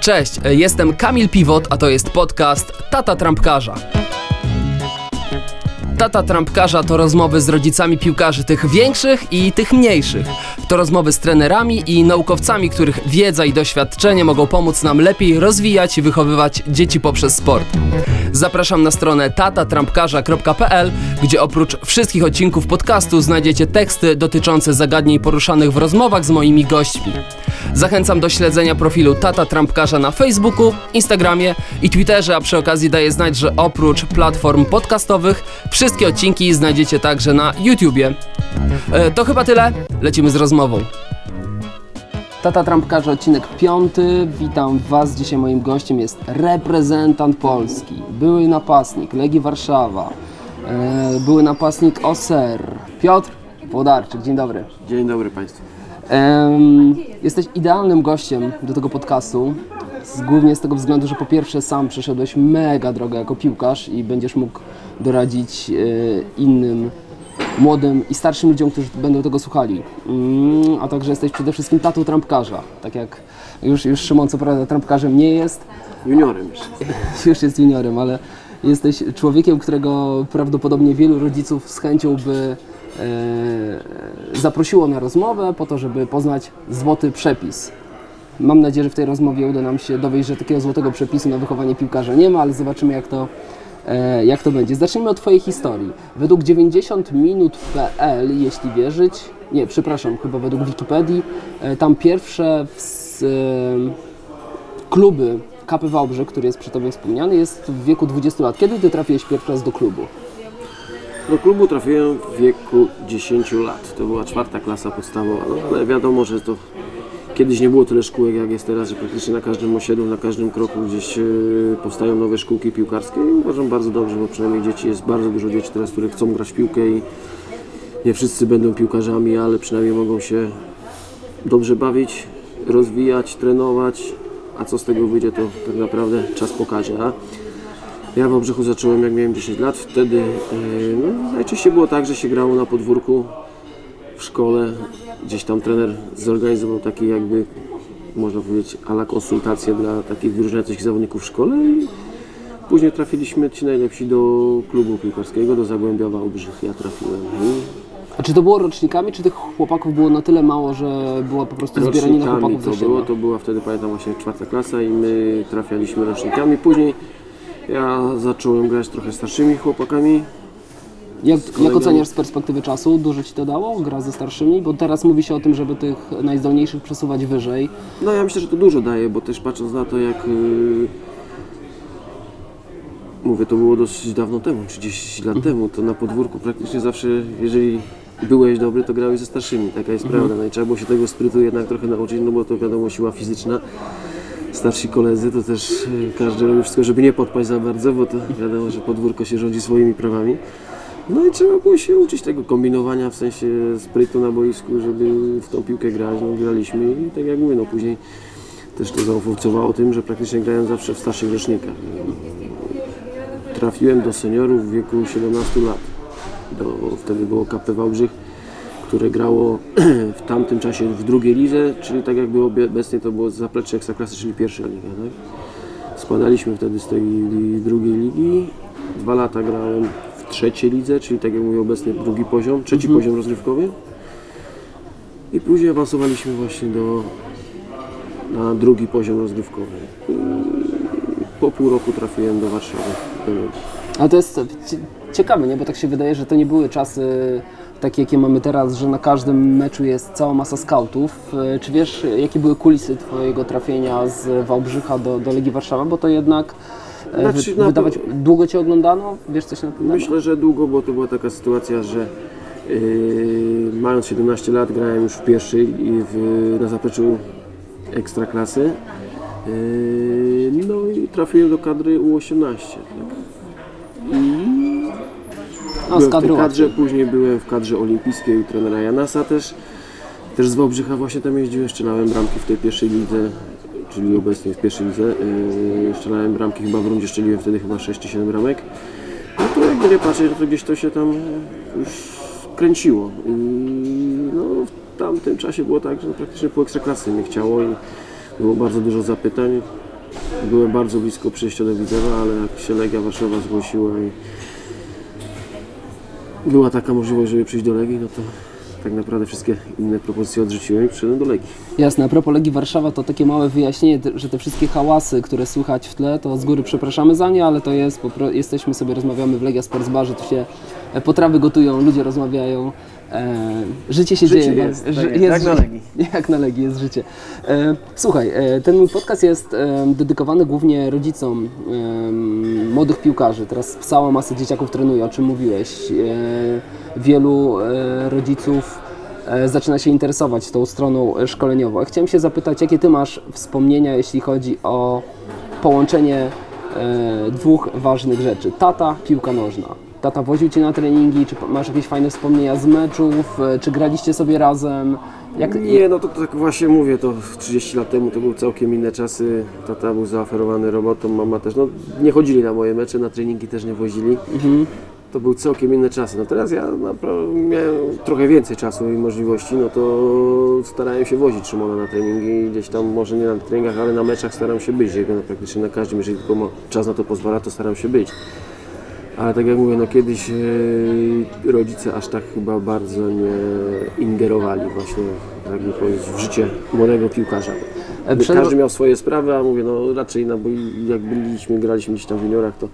Cześć, jestem Kamil Piwot, a to jest podcast Tata Trampkarza. Tata Trampkarza to rozmowy z rodzicami piłkarzy tych większych i tych mniejszych. To rozmowy z trenerami i naukowcami, których wiedza i doświadczenie mogą pomóc nam lepiej rozwijać i wychowywać dzieci poprzez sport. Zapraszam na stronę tatatrampkarza.pl, gdzie oprócz wszystkich odcinków podcastu znajdziecie teksty dotyczące zagadnień poruszanych w rozmowach z moimi gośćmi. Zachęcam do śledzenia profilu Tata Trampkarza na Facebooku, Instagramie i Twitterze, a przy okazji daję znać, że oprócz platform podcastowych wszystkie odcinki znajdziecie także na YouTubie. E, to chyba tyle, lecimy z rozmową. Tata Trampkarza, odcinek piąty. Witam Was. Dzisiaj moim gościem jest reprezentant Polski, były napastnik Legii Warszawa, e, były napastnik OSER, Piotr Włodarczyk. Dzień dobry. Dzień dobry Państwu. Em, jesteś idealnym gościem do tego podcastu. Z, głównie z tego względu, że po pierwsze sam przeszedłeś mega drogę jako piłkarz i będziesz mógł doradzić e, innym młodym i starszym ludziom, którzy będą tego słuchali. Mm, a także jesteś przede wszystkim tatą trampkarza. Tak jak już, już Szymon co prawda trampkarzem nie jest, Juniorem jeszcze. już jest juniorem, ale jesteś człowiekiem, którego prawdopodobnie wielu rodziców z chęcią by e, zaprosiło na rozmowę po to, żeby poznać złoty przepis. Mam nadzieję, że w tej rozmowie uda nam się dowieść, że takiego złotego przepisu na wychowanie piłkarza nie ma, ale zobaczymy jak to, e, jak to będzie. Zacznijmy od Twojej historii. Według 90minut.pl, jeśli wierzyć, nie, przepraszam, chyba według Wikipedii, e, tam pierwsze e, kluby KP Wałbrzych, który jest przy Tobie wspomniany, jest w wieku 20 lat. Kiedy Ty trafiłeś pierwszy raz do klubu? Do klubu trafiłem w wieku 10 lat. To była czwarta klasa podstawowa, no, ale wiadomo, że to kiedyś nie było tyle szkółek jak jest teraz, że praktycznie na każdym osiedlu, na każdym kroku gdzieś e, powstają nowe szkółki piłkarskie i uważam bardzo dobrze, bo przynajmniej dzieci, jest bardzo dużo dzieci teraz, które chcą grać w piłkę i nie wszyscy będą piłkarzami, ale przynajmniej mogą się dobrze bawić, rozwijać, trenować, a co z tego wyjdzie, to tak naprawdę czas pokaże. A ja w Obrzechu zacząłem jak miałem 10 lat, wtedy yy, no, najczęściej było tak, że się grało na podwórku w szkole, gdzieś tam trener zorganizował takie jakby, można powiedzieć, ala konsultacje dla takich wyróżniających się zawodników w szkole i później trafiliśmy ci najlepsi do klubu piłkarskiego, do Zagłębia Wałbrzych, ja trafiłem. I A czy to było rocznikami, czy tych chłopaków było na tyle mało, że było po prostu zbieranie na Rocznikami chłopaków to ze było, siebie? to była wtedy pamiętam właśnie czwarta klasa i my trafialiśmy rocznikami. Później ja zacząłem grać trochę starszymi chłopakami. Jak, jak oceniasz z perspektywy czasu? Dużo Ci to dało, gra ze starszymi? Bo teraz mówi się o tym, żeby tych najzdolniejszych przesuwać wyżej. No ja myślę, że to dużo daje, bo też patrząc na to jak yy, mówię, to było dosyć dawno temu, 30 lat temu, to na podwórku praktycznie zawsze, jeżeli byłeś dobry, to grałeś ze starszymi, taka jest prawda. No i trzeba było się tego sprytu jednak trochę nauczyć, no bo to wiadomo siła fizyczna. Starsi koledzy to też yy, każdy robi wszystko, żeby nie podpaść za bardzo, bo to wiadomo, że podwórko się rządzi swoimi prawami. No i trzeba było się uczyć tego kombinowania, w sensie sprytu na boisku, żeby w tą piłkę grać. No graliśmy i tak jak mówię, no później też to zaowocowało tym, że praktycznie grałem zawsze w starszych rocznikach. Trafiłem do seniorów w wieku 17 lat. Do, wtedy było KP Wałbrzych, które grało w tamtym czasie w drugiej lidze, czyli tak jakby obie- obecnie to było zaplecze Ekstraklasy, czyli pierwsza liga. Tak? Spadaliśmy wtedy z tej drugiej ligi. Dwa lata grałem trzeciej lidze, czyli tak jak mówię obecnie drugi poziom, trzeci poziom rozrywkowy. I później awansowaliśmy właśnie do, na drugi poziom rozgrywkowy. Po pół roku trafiłem do Warszawy. Ale to jest cie- ciekawe, nie? Bo tak się wydaje, że to nie były czasy takie, jakie mamy teraz, że na każdym meczu jest cała masa skautów. E, Czy wiesz, jakie były kulisy Twojego trafienia z Wałbrzycha do, do Legii Warszawa? Bo to jednak e, Znaczy, wy, na wydawać... Długo Cię oglądano? Wiesz coś na ten temat? Myślę, że długo, bo to była taka sytuacja, że yy, mając 17 lat grałem już w pierwszej i w, na zapleczu ekstraklasy. Yy, no i trafiłem do kadry U18. Tak. A, z Byłem w tej kadrze, później byłem w kadrze olimpijskiej u trenera Janasa też. Też z Wałbrzycha właśnie tam jeździłem, strzelałem bramki w tej pierwszej lidze, czyli obecnie w pierwszej lidze. Yy, strzelałem bramki chyba w rundzie, strzeliłem wtedy chyba 6 czy 7 bramek. No to jakby nie patrzeć, to gdzieś to się tam już kręciło. I no, w tamtym czasie było tak, że praktycznie po ekstraklasy mnie chciało i było bardzo dużo zapytań. byłem bardzo blisko przyjścia do Widzewa, ale jak się Legia Warszawa zgłosiła i była taka możliwość, żeby przyjść do Legii, no to tak naprawdę wszystkie inne propozycje odrzuciłem i przyszedłem do Legii. Jasne, a propos Legii Warszawa, to takie małe wyjaśnienie, że te wszystkie hałasy, które słychać w tle, to z góry przepraszamy za nie, ale to jest, jesteśmy sobie, rozmawiamy w Legia Sports Barze, tu się potrawy gotują, ludzie rozmawiają, e, życie się Życie dzieje. jest, ży- tak jest, jak na ży- Legii. Jak na Legii jest życie. E, słuchaj, e, ten mój podcast jest e, dedykowany głównie rodzicom e, młodych piłkarzy. Teraz cała masa dzieciaków trenuje, o czym mówiłeś. E, wielu e, rodziców e, zaczyna się interesować tą stroną e, szkoleniową. Chciałem się zapytać, jakie Ty masz wspomnienia, jeśli chodzi o połączenie e, dwóch ważnych rzeczy. Tata, piłka nożna. Tata woził Cię na treningi, czy masz jakieś fajne wspomnienia z meczów, e, czy graliście sobie razem? Jak, Nie, no to, to tak właśnie mówię, to 30 lat temu to były całkiem inne czasy. Tata był zaoferowany robotą, mama też, no nie chodzili na moje mecze, na treningi też nie wozili. To były całkiem inne czasy. No teraz ja miałem trochę więcej czasu i możliwości, no to starałem się wozić Szymona na treningi, gdzieś tam może nie na treningach, ale na meczach staram się być, jego na praktycznie na każdym, jeżeli tylko czas na to pozwala, to staram się być. Ale tak jak mówię, no kiedyś e, rodzice aż tak chyba bardzo nie ingerowali właśnie, jakby powiedzieć, w życie młodego piłkarza. E, przed- Każdy miał swoje sprawy, a mówię, no raczej no, bo jak byliśmy, graliśmy gdzieś tam w juniorach, to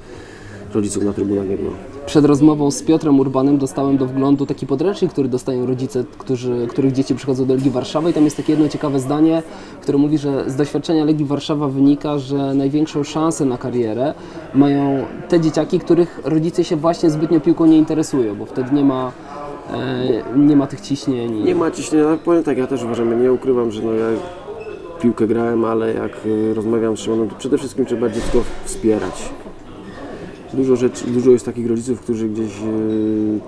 rodziców na trybunach nie było. Przed rozmową z Piotrem Urbanem dostałem do wglądu taki podręcznik, który dostają rodzice, którzy, których dzieci przychodzą do Legii Warszawa i tam jest takie jedno ciekawe zdanie, które mówi, że z doświadczenia Legii Warszawa wynika, że największą szansę na karierę mają te dzieciaki, których rodzice się właśnie zbytnio piłką nie interesują, bo wtedy nie ma, e, nie ma tych ciśnień. Nie ma ciśnienia, ale powiem tak, ja też uważam, nie ukrywam, że no ja piłkę grałem, ale jak y, rozmawiam z Szymonem, to przede wszystkim trzeba dziecko wspierać. Dużo rzeczy, dużo jest takich rodziców, którzy gdzieś, y,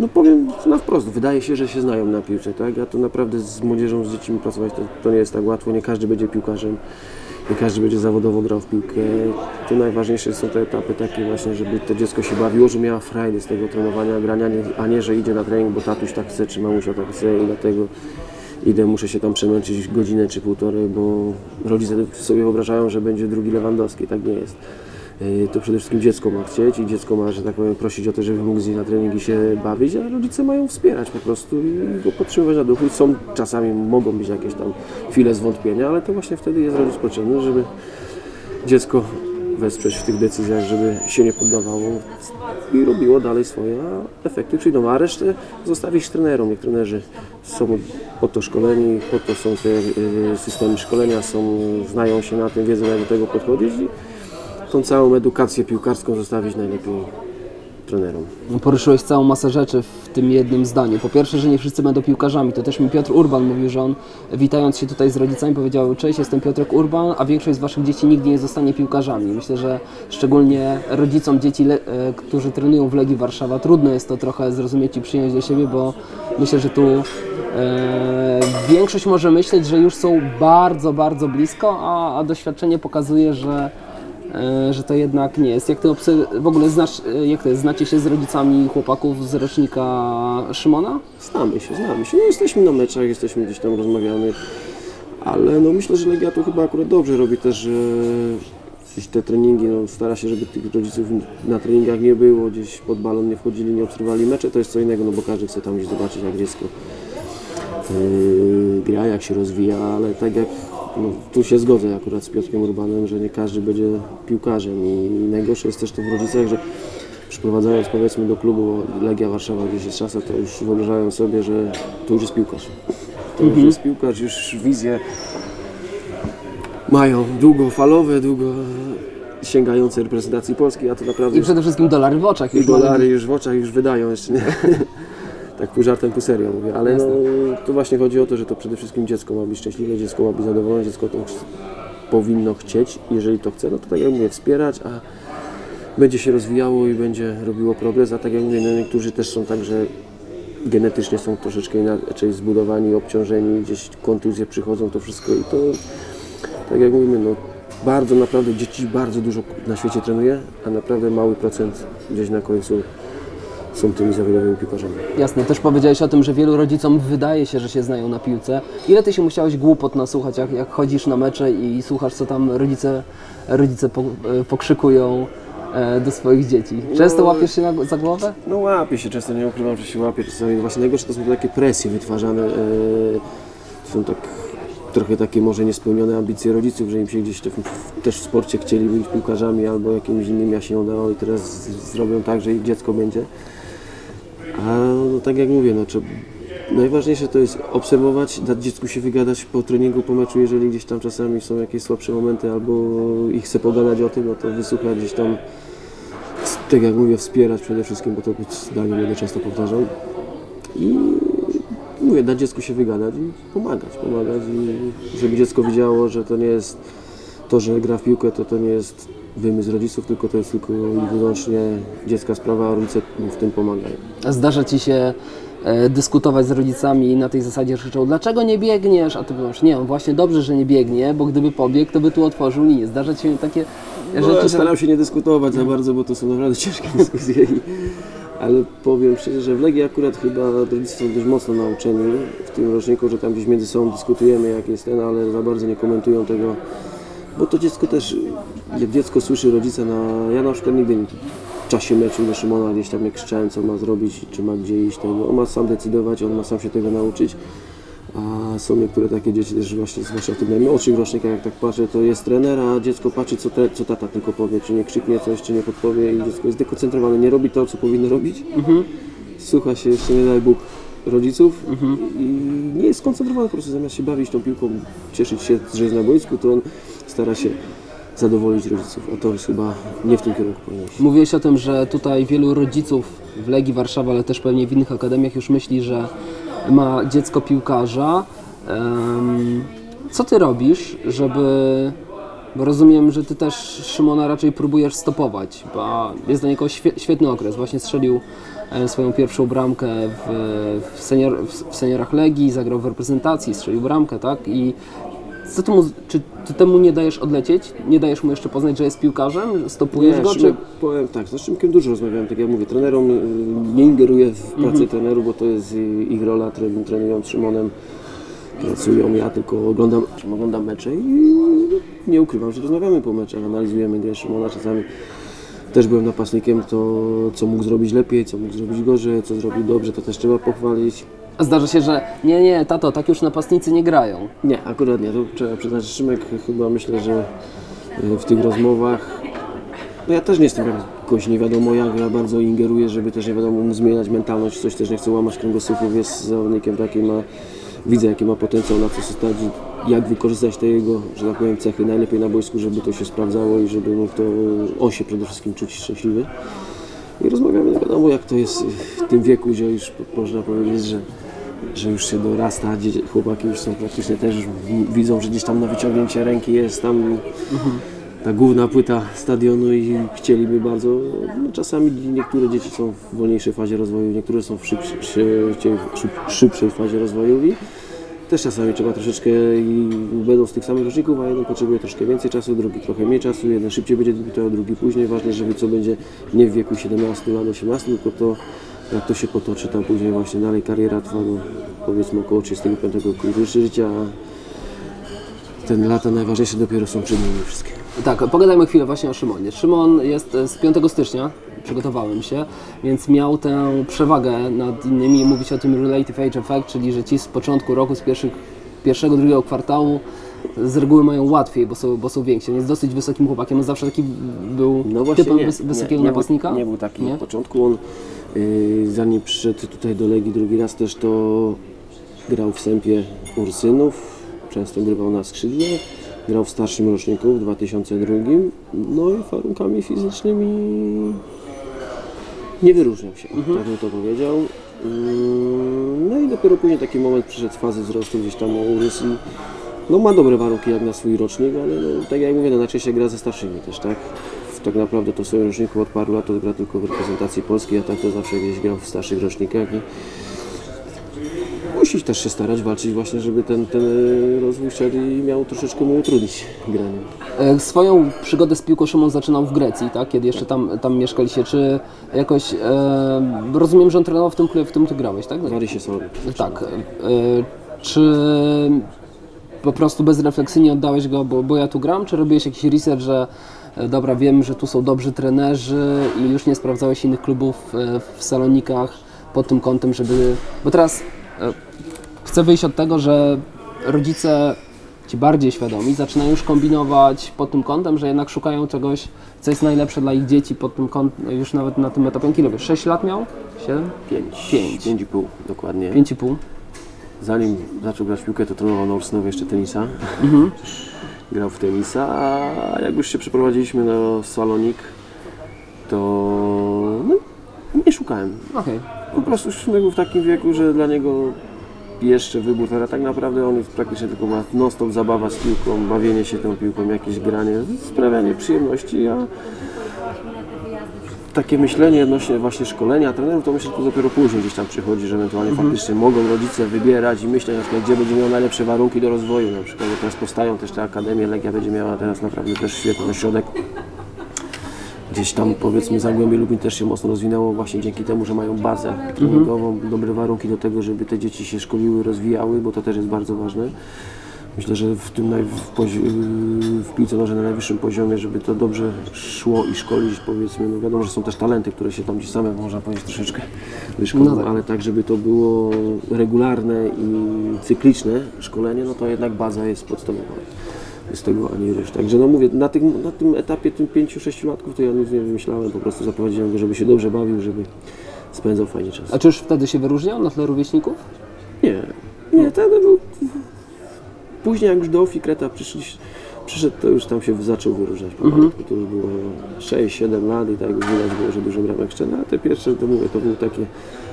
no powiem na wprost, wydaje się, że się znają na piłce, tak? Ja to naprawdę z młodzieżą, z dziećmi pracować, to, to nie jest tak łatwo, nie każdy będzie piłkarzem, nie każdy będzie zawodowo grał w piłkę. Tu najważniejsze są te etapy takie właśnie, żeby to dziecko się bawiło, że miała frajdę z tego trenowania, grania, a nie, że idzie na trening, bo tatuś tak chce, czy mamusia tak chce i dlatego idę, muszę się tam przemęczyć godzinę czy półtorej, bo rodzice sobie wyobrażają, że będzie drugi Lewandowski, tak nie jest. Yy, To przede wszystkim dziecko ma chcieć i dziecko ma, że tak powiem, prosić o to, żeby mógł z niej na treningi się bawić, a rodzice mają wspierać po prostu i go podtrzymywać na duchu. Są czasami, mogą być jakieś tam chwile zwątpienia, ale to właśnie wtedy jest rodzic potrzebny, żeby dziecko wesprzeć w tych decyzjach, żeby się nie poddawało i robiło dalej swoje, a efekty przyjdą, a resztę zostawić trenerom. Niech trenerzy są po to szkoleni, po to są te y, systemy szkolenia, są, znają się na tym, wiedzą jak do tego podchodzić tą całą edukację piłkarską zostawić najlepiej trenerom. No, Poruszyłeś całą masę rzeczy w tym jednym zdaniu. Po pierwsze, że nie wszyscy będą piłkarzami. To też mi Piotr Urban mówił, że on witając się tutaj z rodzicami powiedział Cześć, jestem Piotrek Urban, a większość z Waszych dzieci nigdy nie zostanie piłkarzami. Myślę, że szczególnie rodzicom dzieci, e, którzy trenują w Legii Warszawa, trudno jest to trochę zrozumieć i przyjąć do siebie, bo myślę, że tu e, większość może myśleć, że już są bardzo, bardzo blisko, a, a doświadczenie pokazuje, że że to jednak nie jest. Jak ty w ogóle znasz, e, jak to jest, znacie się z rodzicami chłopaków z rocznika Szymona? Znamy się, znamy się. No, jesteśmy na meczach, jesteśmy gdzieś tam, rozmawiamy, ale no, myślę, że Legia to chyba akurat dobrze robi też, że gdzieś te treningi, no, stara się, żeby tych rodziców na treningach nie było, gdzieś pod balon nie wchodzili, nie obserwowali mecze, to jest co innego, no bo każdy chce tam gdzieś zobaczyć, jak dziecko yy, gra, jak się rozwija, ale tak jak no, tu się zgodzę akurat z Piotrkiem Urbanem, że nie każdy będzie piłkarzem i najgorsze jest też to w rodzicach, że przyprowadzając powiedzmy do klubu Legia Warszawa gdzieś jest czasem, to już wyobrażają sobie, że to już jest piłkarz. To już jest piłkarz, już wizje mają długofalowe, długo sięgające reprezentacji Polski, a to naprawdę I przede wszystkim dolary w oczach. i Już dolary mamy- już w oczach już wydają jeszcze nie. Tak pół żartem, pół serio mówię, ale no, to właśnie chodzi o to, że to przede wszystkim dziecko ma być szczęśliwe, dziecko ma być zadowolone, dziecko to powinno chcieć, jeżeli to chce, no to tak jak mówię, wspierać, a będzie się rozwijało i będzie robiło progres, a tak jak mówię, no niektórzy też są tak, że genetycznie są troszeczkę inaczej zbudowani, obciążeni, gdzieś kontuzje przychodzą, to wszystko i to, tak jak mówimy, no bardzo naprawdę dzieci bardzo dużo na świecie trenuje, a naprawdę mały procent gdzieś na końcu są tymi zawodowymi piłkarzami. Jasne, też powiedziałeś o tym, że wielu rodzicom wydaje się, że się znają na piłce. Ile ty się musiałeś głupot nasłuchać, jak, jak chodzisz na mecze i słuchasz, co tam rodzice, rodzice po, e, pokrzykują e, do swoich dzieci? Często No. łapiesz się na, za głowę? No łapię się, często nie ukrywam, że się łapię. Czasami właśnie najgorsze to są takie presje wytwarzane. E, są tak trochę takie może niespełnione ambicje rodziców, że im się gdzieś to w, też w sporcie chcieli być piłkarzami albo jakimiś innymi, a się nie udało i teraz z, zrobią tak, że ich dziecko będzie. A no, tak jak mówię, no, trzeba, najważniejsze to jest obserwować, dać dziecku się wygadać po treningu, po meczu, jeżeli gdzieś tam czasami są jakieś słabsze momenty albo ich chce pogadać o tym, no to wysłuchać gdzieś tam tak jak mówię, wspierać przede wszystkim, bo to zdanie będę często powtarzał. I mówię, dać dziecku się wygadać i pomagać, pomagać i żeby dziecko widziało, że to nie jest to, że gra w piłkę, to to nie jest wymysł rodziców, tylko to jest tylko i wyłącznie dziecka sprawa, a rodzice mu w tym pomagają. A Zdarza ci się e, dyskutować z rodzicami na tej zasadzie, że krzyczą, dlaczego nie biegniesz? A ty powiesz, nie, on właśnie dobrze, że nie biegnie, bo gdyby pobiegł, to by tu otworzył linię. Zdarza ci się takie No, rzeczy, ja że... staram się nie dyskutować za bardzo, bo to są naprawdę ciężkie dyskusje. I, ale powiem szczerze, że w Legii akurat chyba rodzice są dość mocno nauczeni w tym roczniku, że tam gdzieś między sobą dyskutujemy jak jest ten, ale za bardzo nie komentują tego. Bo to dziecko też, jak dziecko słyszy rodzica na... Ja na przykład nigdy nie- w czasie meczu do Szymona gdzieś tam nie krzyczałem co ma zrobić, czy ma gdzie iść. Tego. On ma sam decydować, on ma sam się tego nauczyć. A są niektóre takie dzieci też właśnie, zwłaszcza w tych najmłodszych rocznikach, jak tak patrzę, to jest trener, a dziecko patrzy, co, te, co tata tylko powie, czy nie krzyknie coś, czy nie podpowie i dziecko jest dekoncentrowane, nie robi to, co powinno robić. Słucha się jeszcze, nie daj Bóg, rodziców i nie jest skoncentrowany po prostu, zamiast się bawić tą piłką, cieszyć się, że jest na boisku, to on stara się zadowolić rodziców, a to jest chyba nie w tym kierunku powinno. Mówiłeś o tym, że tutaj wielu rodziców w Legii Warszawa, ale też pewnie w innych akademiach już myśli, że ma dziecko piłkarza. Co ty robisz, żeby... Bo rozumiem, że ty też Szymona raczej próbujesz stopować, bo jest dla niego świe- świetny okres. Właśnie strzelił swoją pierwszą bramkę w, w, senior, w seniorach Legii, zagrał w reprezentacji, strzelił bramkę, tak? I co ty mu, czy ty temu nie dajesz odlecieć? Nie dajesz mu jeszcze poznać, że jest piłkarzem? Stopujesz Nie, go? Czy... Powiem tak, z Szymkiem dużo rozmawiałem, tak jak mówię, trenerom y, nie ingeruję w pracę Mhm. trenerów, bo to jest ich rola, tren- trenują z Szymonem, pracują, ja tylko oglądam, oglądam mecze i nie ukrywam, że rozmawiamy po meczach, analizujemy grę Szymona, czasami też byłem napastnikiem, to co mógł zrobić lepiej, co mógł zrobić gorzej, co zrobił dobrze, to też trzeba pochwalić. A zdarza się, że nie, nie, tato, tak już napastnicy nie grają. Nie, akurat nie. To trzeba przyznać, że Szymek chyba myślę, że y, w tych rozmowach. No ja też nie jestem jakoś nie wiadomo jak, ja bardzo ingeruję, żeby też nie wiadomo zmieniać mentalność, coś też nie chcę łamać kręgosłupów, jest zawodnikiem takim, ma, widzę jaki ma potencjał, na co się stać, jak wykorzystać te jego, że tak powiem, cechy najlepiej na boisku, żeby to się sprawdzało i żeby mógł to, on się przede wszystkim czuć szczęśliwy. I rozmawiamy, nie wiadomo jak to jest w tym wieku, gdzie już można powiedzieć, że że już się dorasta, chłopaki już są praktycznie też widzą, że gdzieś tam na wyciągnięcie ręki jest tam ta główna płyta stadionu i chcieliby bardzo. No, czasami niektóre dzieci są w wolniejszej fazie rozwoju, niektóre są w szybszej, szybciej- szyb- szybszej fazie rozwoju i też czasami trzeba troszeczkę i będą z tych samych roczników, a jeden potrzebuje troszkę więcej czasu, drugi trochę mniej czasu, jeden szybciej będzie debiutował, drugi później. Ważne, żeby co będzie nie w wieku 17 lat, 18, tylko to jak to się potoczy tam później właśnie dalej kariera trwa no, powiedzmy około 35 roku życia, a te lata najważniejsze dopiero są przed nimi wszystkie. Tak, pogadajmy chwilę właśnie o Szymonie. Szymon jest e, z 5 stycznia, przygotowałem się, więc miał tę przewagę nad innymi, mówić o tym relative age effect, czyli że ci z początku roku, z pierwszych, pierwszego, drugiego kwartału z reguły mają łatwiej, bo są, bo są więksi. On jest dosyć wysokim chłopakiem, on zawsze taki był No właśnie typem nie, wys- wysokiego nie, nie napastnika? Był, nie był taki Nie? na początku. On yy, zanim przyszedł tutaj do Legii drugi raz też to grał w Sępie Ursynów, często grywał na skrzydle, grał w starszym roczniku w 2002, no i warunkami fizycznymi nie wyróżniał się, Mhm. tak bym to powiedział. Ym, No i dopiero później taki moment przyszedł z fazy wzrostu gdzieś tam urósł i no ma dobre warunki jak na swój rocznik, ale no, tak jak mówię, no, najczęściej gra ze starszymi też, tak? Tak naprawdę to w swoim roczniku od paru lat to gra tylko w reprezentacji polskiej, a tak to zawsze gdzieś grał w starszych rocznikach i musi też się starać, walczyć właśnie, żeby ten, ten rozwój szedł i miał troszeczkę mu utrudnić granie. E, Swoją przygodę z piłką Szymon zaczynał w Grecji, tak? kiedy jeszcze tam, tam mieszkaliście. Czy jakoś, e, rozumiem, że on trenował w tym klubie, w którym ty grałeś, tak? Wary się sorry. Tak. E, czy po prostu bezrefleksyjnie oddałeś go, bo, bo ja tu gram, czy robiłeś jakiś research, że e, dobra, wiem, że tu są dobrzy trenerzy i już nie sprawdzałeś innych klubów e, w Salonikach pod tym kątem, żeby... Bo teraz e, chcę wyjść od tego, że rodzice ci bardziej świadomi zaczynają już kombinować pod tym kątem, że jednak szukają czegoś, co jest najlepsze dla ich dzieci pod tym kątem, już nawet na tym etapie. Wiesz, 6 lat miał? 7? Pięć. Pięć. Pięć i pół, dokładnie. 5,5. Zanim zaczął grać piłkę, to trenował na Ursnowie jeszcze tenisa. Grał w tenisa, a jak już się przeprowadziliśmy na Salonik, to no, nie szukałem. Okej. Po prostu był w takim wieku, że dla niego jeszcze wybór, teraz tak naprawdę on jest praktycznie tylko ma non-stop zabawa z piłką, bawienie się tą piłką, jakieś granie, sprawianie przyjemności, a takie myślenie odnośnie właśnie szkolenia trenerów, to myślę, że to dopiero później gdzieś tam przychodzi, że ewentualnie faktycznie mogą rodzice wybierać i myśleć na przykład, gdzie będzie miał najlepsze warunki do rozwoju, na przykład, teraz powstają też te akademie, Legia będzie miała teraz naprawdę też świetny ośrodek. Gdzieś tam powiedzmy Zagłębie Lubin też się mocno rozwinęło właśnie dzięki temu, że mają bazę treningową, dobre warunki do tego, żeby te dzieci się szkoliły, rozwijały, bo to też jest bardzo ważne. Myślę, że w tym naj, w, pozi- w piłce nożnej na najwyższym poziomie, żeby to dobrze szło i szkolić, powiedzmy, no wiadomo, że są też talenty, które się tam gdzieś same, można powiedzieć, troszeczkę wyszkolą, No tak. ale tak, żeby to było regularne i cykliczne szkolenie, no to jednak baza jest podstawowa z tego ani rusz. Także no mówię, na tym, na tym etapie, tym 5-6 latków, to ja nic nie wymyślałem, po prostu zaprowadziłem go, żeby się dobrze bawił, żeby spędzał fajnie czas. A czy już wtedy się wyróżniał na tle rówieśników? Nie, nie, ten był... Później jak już do Ofikreta przyszli, przyszedł, to już tam się zaczął wyróżniać powolutku. To już było 6-7 lat i tak widać było, że dużo bramek szczela, a te pierwsze, to mówię, to były takie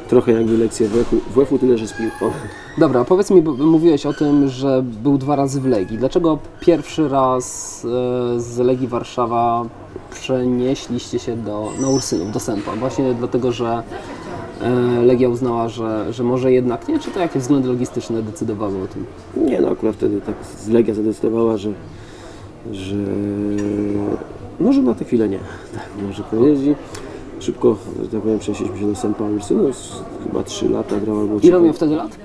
trochę jakby lekcje WF-u, WF-u tyle, że z piłką. Dobra, powiedz mi, bo mówiłeś o tym, że był dwa razy w Legii. Dlaczego pierwszy raz e, z Legii Warszawa przenieśliście się do, na Ursynów, do Sępa? Właśnie dlatego, że Legia uznała, że, że może jednak nie, czy to jakieś względy logistyczne decydowały o tym? Nie, no akurat wtedy tak Legia zadecydowała, że, że może na tę chwilę nie, tak może powiedzieć. Szybko, że tak powiem, przenieśliśmy się do St. Paul's, no chyba 3 lata grał albo Ile miał wtedy lat?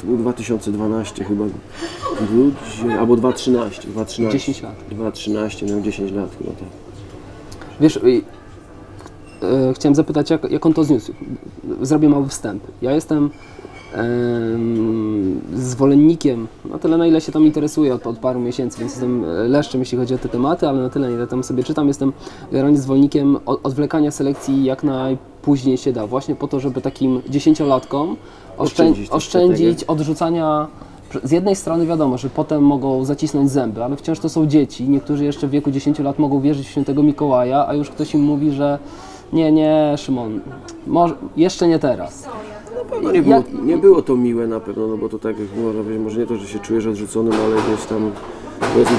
To był 2012 chyba, grudzień, albo 2013, 2013. 10 lat. 2013, miał 10 lat chyba tak. Wiesz, e, chciałem zapytać, jak, jak on to zniósł. Zrobię mały wstęp. Ja jestem em, zwolennikiem, na tyle na ile się tam interesuję od, od paru miesięcy, więc jestem e, leszczem, jeśli chodzi o te tematy, ale na tyle, ile tam sobie czytam, jestem generalnie zwolennikiem odwlekania selekcji jak najpóźniej się da, właśnie po to, żeby takim dziesięciolatkom Oszczędzić oszczędzić odrzucania z jednej strony wiadomo, że potem mogą zacisnąć zęby, ale wciąż to są dzieci. Niektórzy jeszcze w wieku 10 lat mogą wierzyć w świętego Mikołaja, a już ktoś im mówi, że nie, nie, Szymon, może, jeszcze nie teraz. No nie było, Jak- nie było to miłe na pewno, no bo to tak jak można powiedzieć, może nie to, że się czujesz odrzuconym, ale gdzieś tam powiedzmy,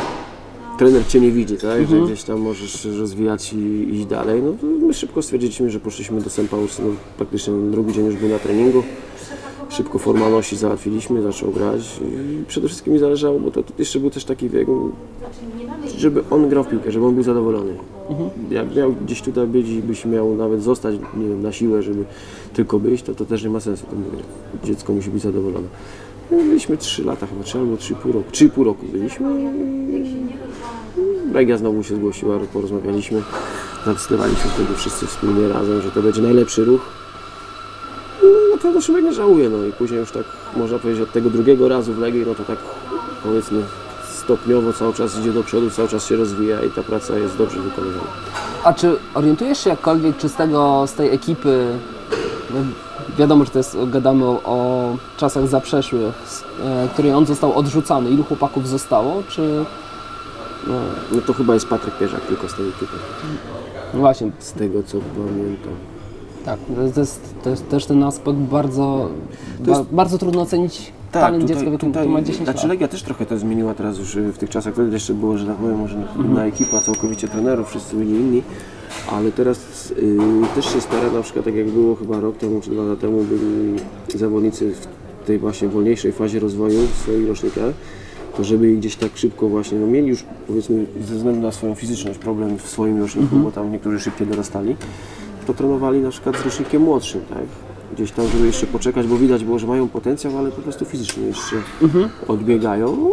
trener cię nie widzi, tak? Że gdzieś tam możesz rozwijać i iść dalej. No to my szybko stwierdziliśmy, że poszliśmy do St. Paul's, no, praktycznie drugi dzień już był na treningu. Szybko formalności załatwiliśmy, zaczął grać i przede wszystkim mi zależało, bo to, jeszcze był też taki wiek, żeby on grał w piłkę, żeby on był zadowolony. Jak miał gdzieś tutaj być i byś miał nawet zostać, nie wiem, na siłę, żeby tylko być, to to też nie ma sensu. To mówię, dziecko musi być zadowolone. No, byliśmy 3 lata chyba, 3 albo 3,5 roku. 3,5 roku byliśmy. Legia znowu się zgłosiła, porozmawialiśmy. Zdecydowaliśmy wtedy wszyscy wspólnie razem, że to będzie najlepszy ruch. No, na pewno Szymek nie żałuje, no i później już tak można powiedzieć od tego drugiego razu w Legii, no to tak powiedzmy stopniowo cały czas idzie do przodu, cały czas się rozwija i ta praca jest dobrze wykonywana. A czy orientujesz się jakkolwiek, czy z tego, z tej ekipy, no, wiadomo, że to jest, gadamy o, o czasach zaprzeszłych, z e, której on został odrzucany, ilu chłopaków zostało, czy... No, No to chyba jest Patryk Pierzak tylko z tej ekipy, no właśnie, z tego co pamiętam. Tak, to jest, to jest też ten aspekt bardzo, ba, bardzo trudno ocenić talent dziecka w wieku, to ma 10 znaczy lat. Legia też trochę to zmieniła teraz już y, w tych czasach, wtedy jeszcze było, że tak powiem, może Mhm. inna ekipa, całkowicie trenerów, wszyscy byli inni, ale teraz y, też się stara, na przykład tak jak było chyba rok temu czy dwa lata temu, byli zawodnicy w tej właśnie wolniejszej fazie rozwoju w swoich rocznikach, to żeby ich gdzieś tak szybko właśnie, no mieli już powiedzmy ze względu na swoją fizyczność problem w swoim roczniku, Mhm. bo tam niektórzy szybciej dorastali, to trenowali na przykład z rocznikiem młodszym, tak? Gdzieś tam, żeby jeszcze poczekać, bo widać było, że mają potencjał, ale po prostu fizycznie jeszcze odbiegają. No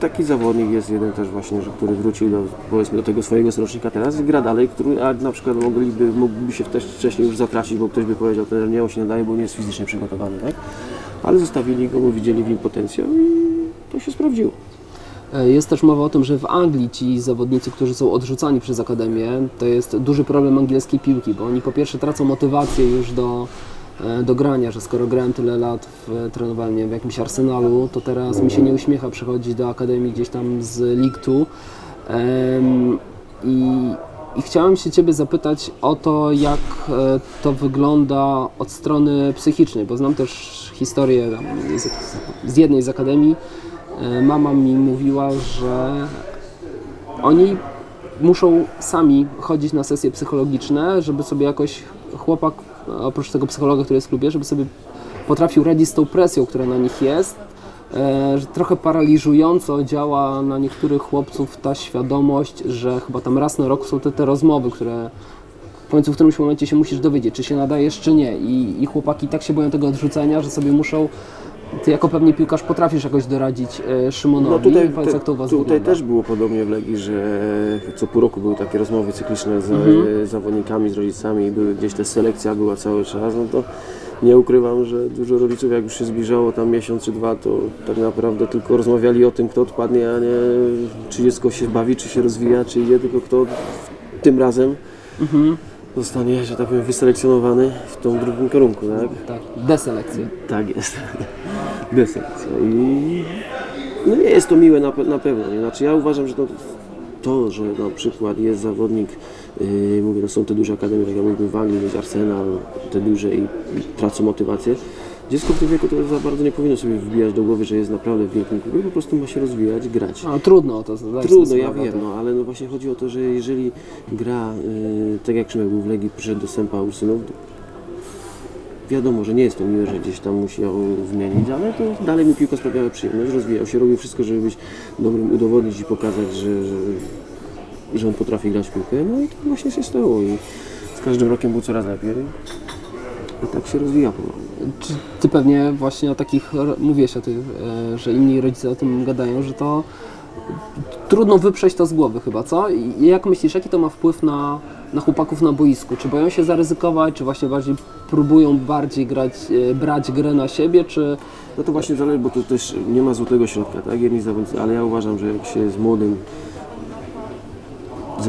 Taki zawodnik jest jeden też właśnie, że który wrócił do, powiedzmy, do tego swojego rocznika teraz i gra dalej, który, a na przykład mogliby, mógłby się też wcześniej już zatracić, bo ktoś by powiedział, że nie, on się nadaje, bo nie jest fizycznie przygotowany, tak? Ale zostawili go, bo widzieli w nim potencjał i to się sprawdziło. E, Jest też mowa o tym, że w Anglii ci zawodnicy, którzy są odrzucani przez Akademię, to jest duży problem angielskiej piłki, bo oni po pierwsze tracą motywację już do, e, do grania, że skoro grałem tyle lat w nie wiem, w jakimś Arsenalu, to teraz mi się nie uśmiecha przychodzić do Akademii gdzieś tam z League Two. I, I chciałem się Ciebie zapytać o to, jak e, to wygląda od strony psychicznej, bo znam też historię z jednej z akademii. E, Mama mi mówiła, że oni muszą sami chodzić na sesje psychologiczne, żeby sobie jakoś chłopak, oprócz tego psychologa, który jest w klubie, żeby sobie potrafił radzić z tą presją, która na nich jest. E, że trochę paraliżująco działa na niektórych chłopców ta świadomość, że chyba tam raz na rok są te, te rozmowy, które w końcu w którymś momencie się musisz dowiedzieć, czy się nadajesz, czy nie. I, I chłopaki tak się boją tego odrzucenia, że sobie muszą. Ty jako pewnie piłkarz potrafisz jakoś doradzić e, Szymonowi. No tutaj, Powiedz, jak to u Was tutaj wygląda. też było podobnie w Legii, że co pół roku były takie rozmowy cykliczne z Mhm. e, zawodnikami, z rodzicami i były gdzieś ta selekcja była cały czas, no to nie ukrywam, że dużo rodziców jak już się zbliżało tam miesiąc czy dwa, to tak naprawdę tylko rozmawiali o tym, kto odpadnie, a nie czy dziecko się bawi, czy się rozwija, czy idzie, tylko kto tym razem Mhm. Zostanie, że tak powiem, wyselekcjonowany w tą drugim kierunku, tak? Tak, deselekcję. Tak jest. Desekcja. I no nie jest to miłe na, pe- na pewno. Nie? Znaczy ja uważam, że to, to, że na przykład jest zawodnik, yy, mówię, no są te duże akademie, tak jak mówimy w Anglii, jest Arsenal, te duże i, i tracą motywację. Dziecko w tym wieku to za bardzo nie powinno sobie wbijać do głowy, że jest naprawdę w wielkim klubie, po prostu ma się rozwijać, grać. No, trudno o to zdać Trudno, ja wiem, no, ale no właśnie chodzi o to, że jeżeli gra, y, tak jak Szymek był w Legii, przyszedł do Sępa Ursynów, wiadomo, że nie jest to miłe, że gdzieś tam musi ją wymienić, ale to dalej mi piłka sprawiała przyjemność, rozwijał się, robił wszystko, żeby być dobrym, udowodnić i pokazać, że, że, że on potrafi grać w piłkę, no i to właśnie się stało i z każdym rokiem był coraz lepiej i tak się rozwija powoli. Ty pewnie właśnie o takich, mówiłeś o tym, e, że inni rodzice o tym gadają, że to trudno wyprzeć to z głowy chyba, co? I jak myślisz, jaki to ma wpływ na, na chłopaków na boisku? Czy boją się zaryzykować, czy właśnie bardziej próbują bardziej grać, e, brać grę na siebie, czy... No to właśnie zależy, bo to też nie ma złotego środka, tak? Jedni zawodnicy, ale ja uważam, że jak się jest młodym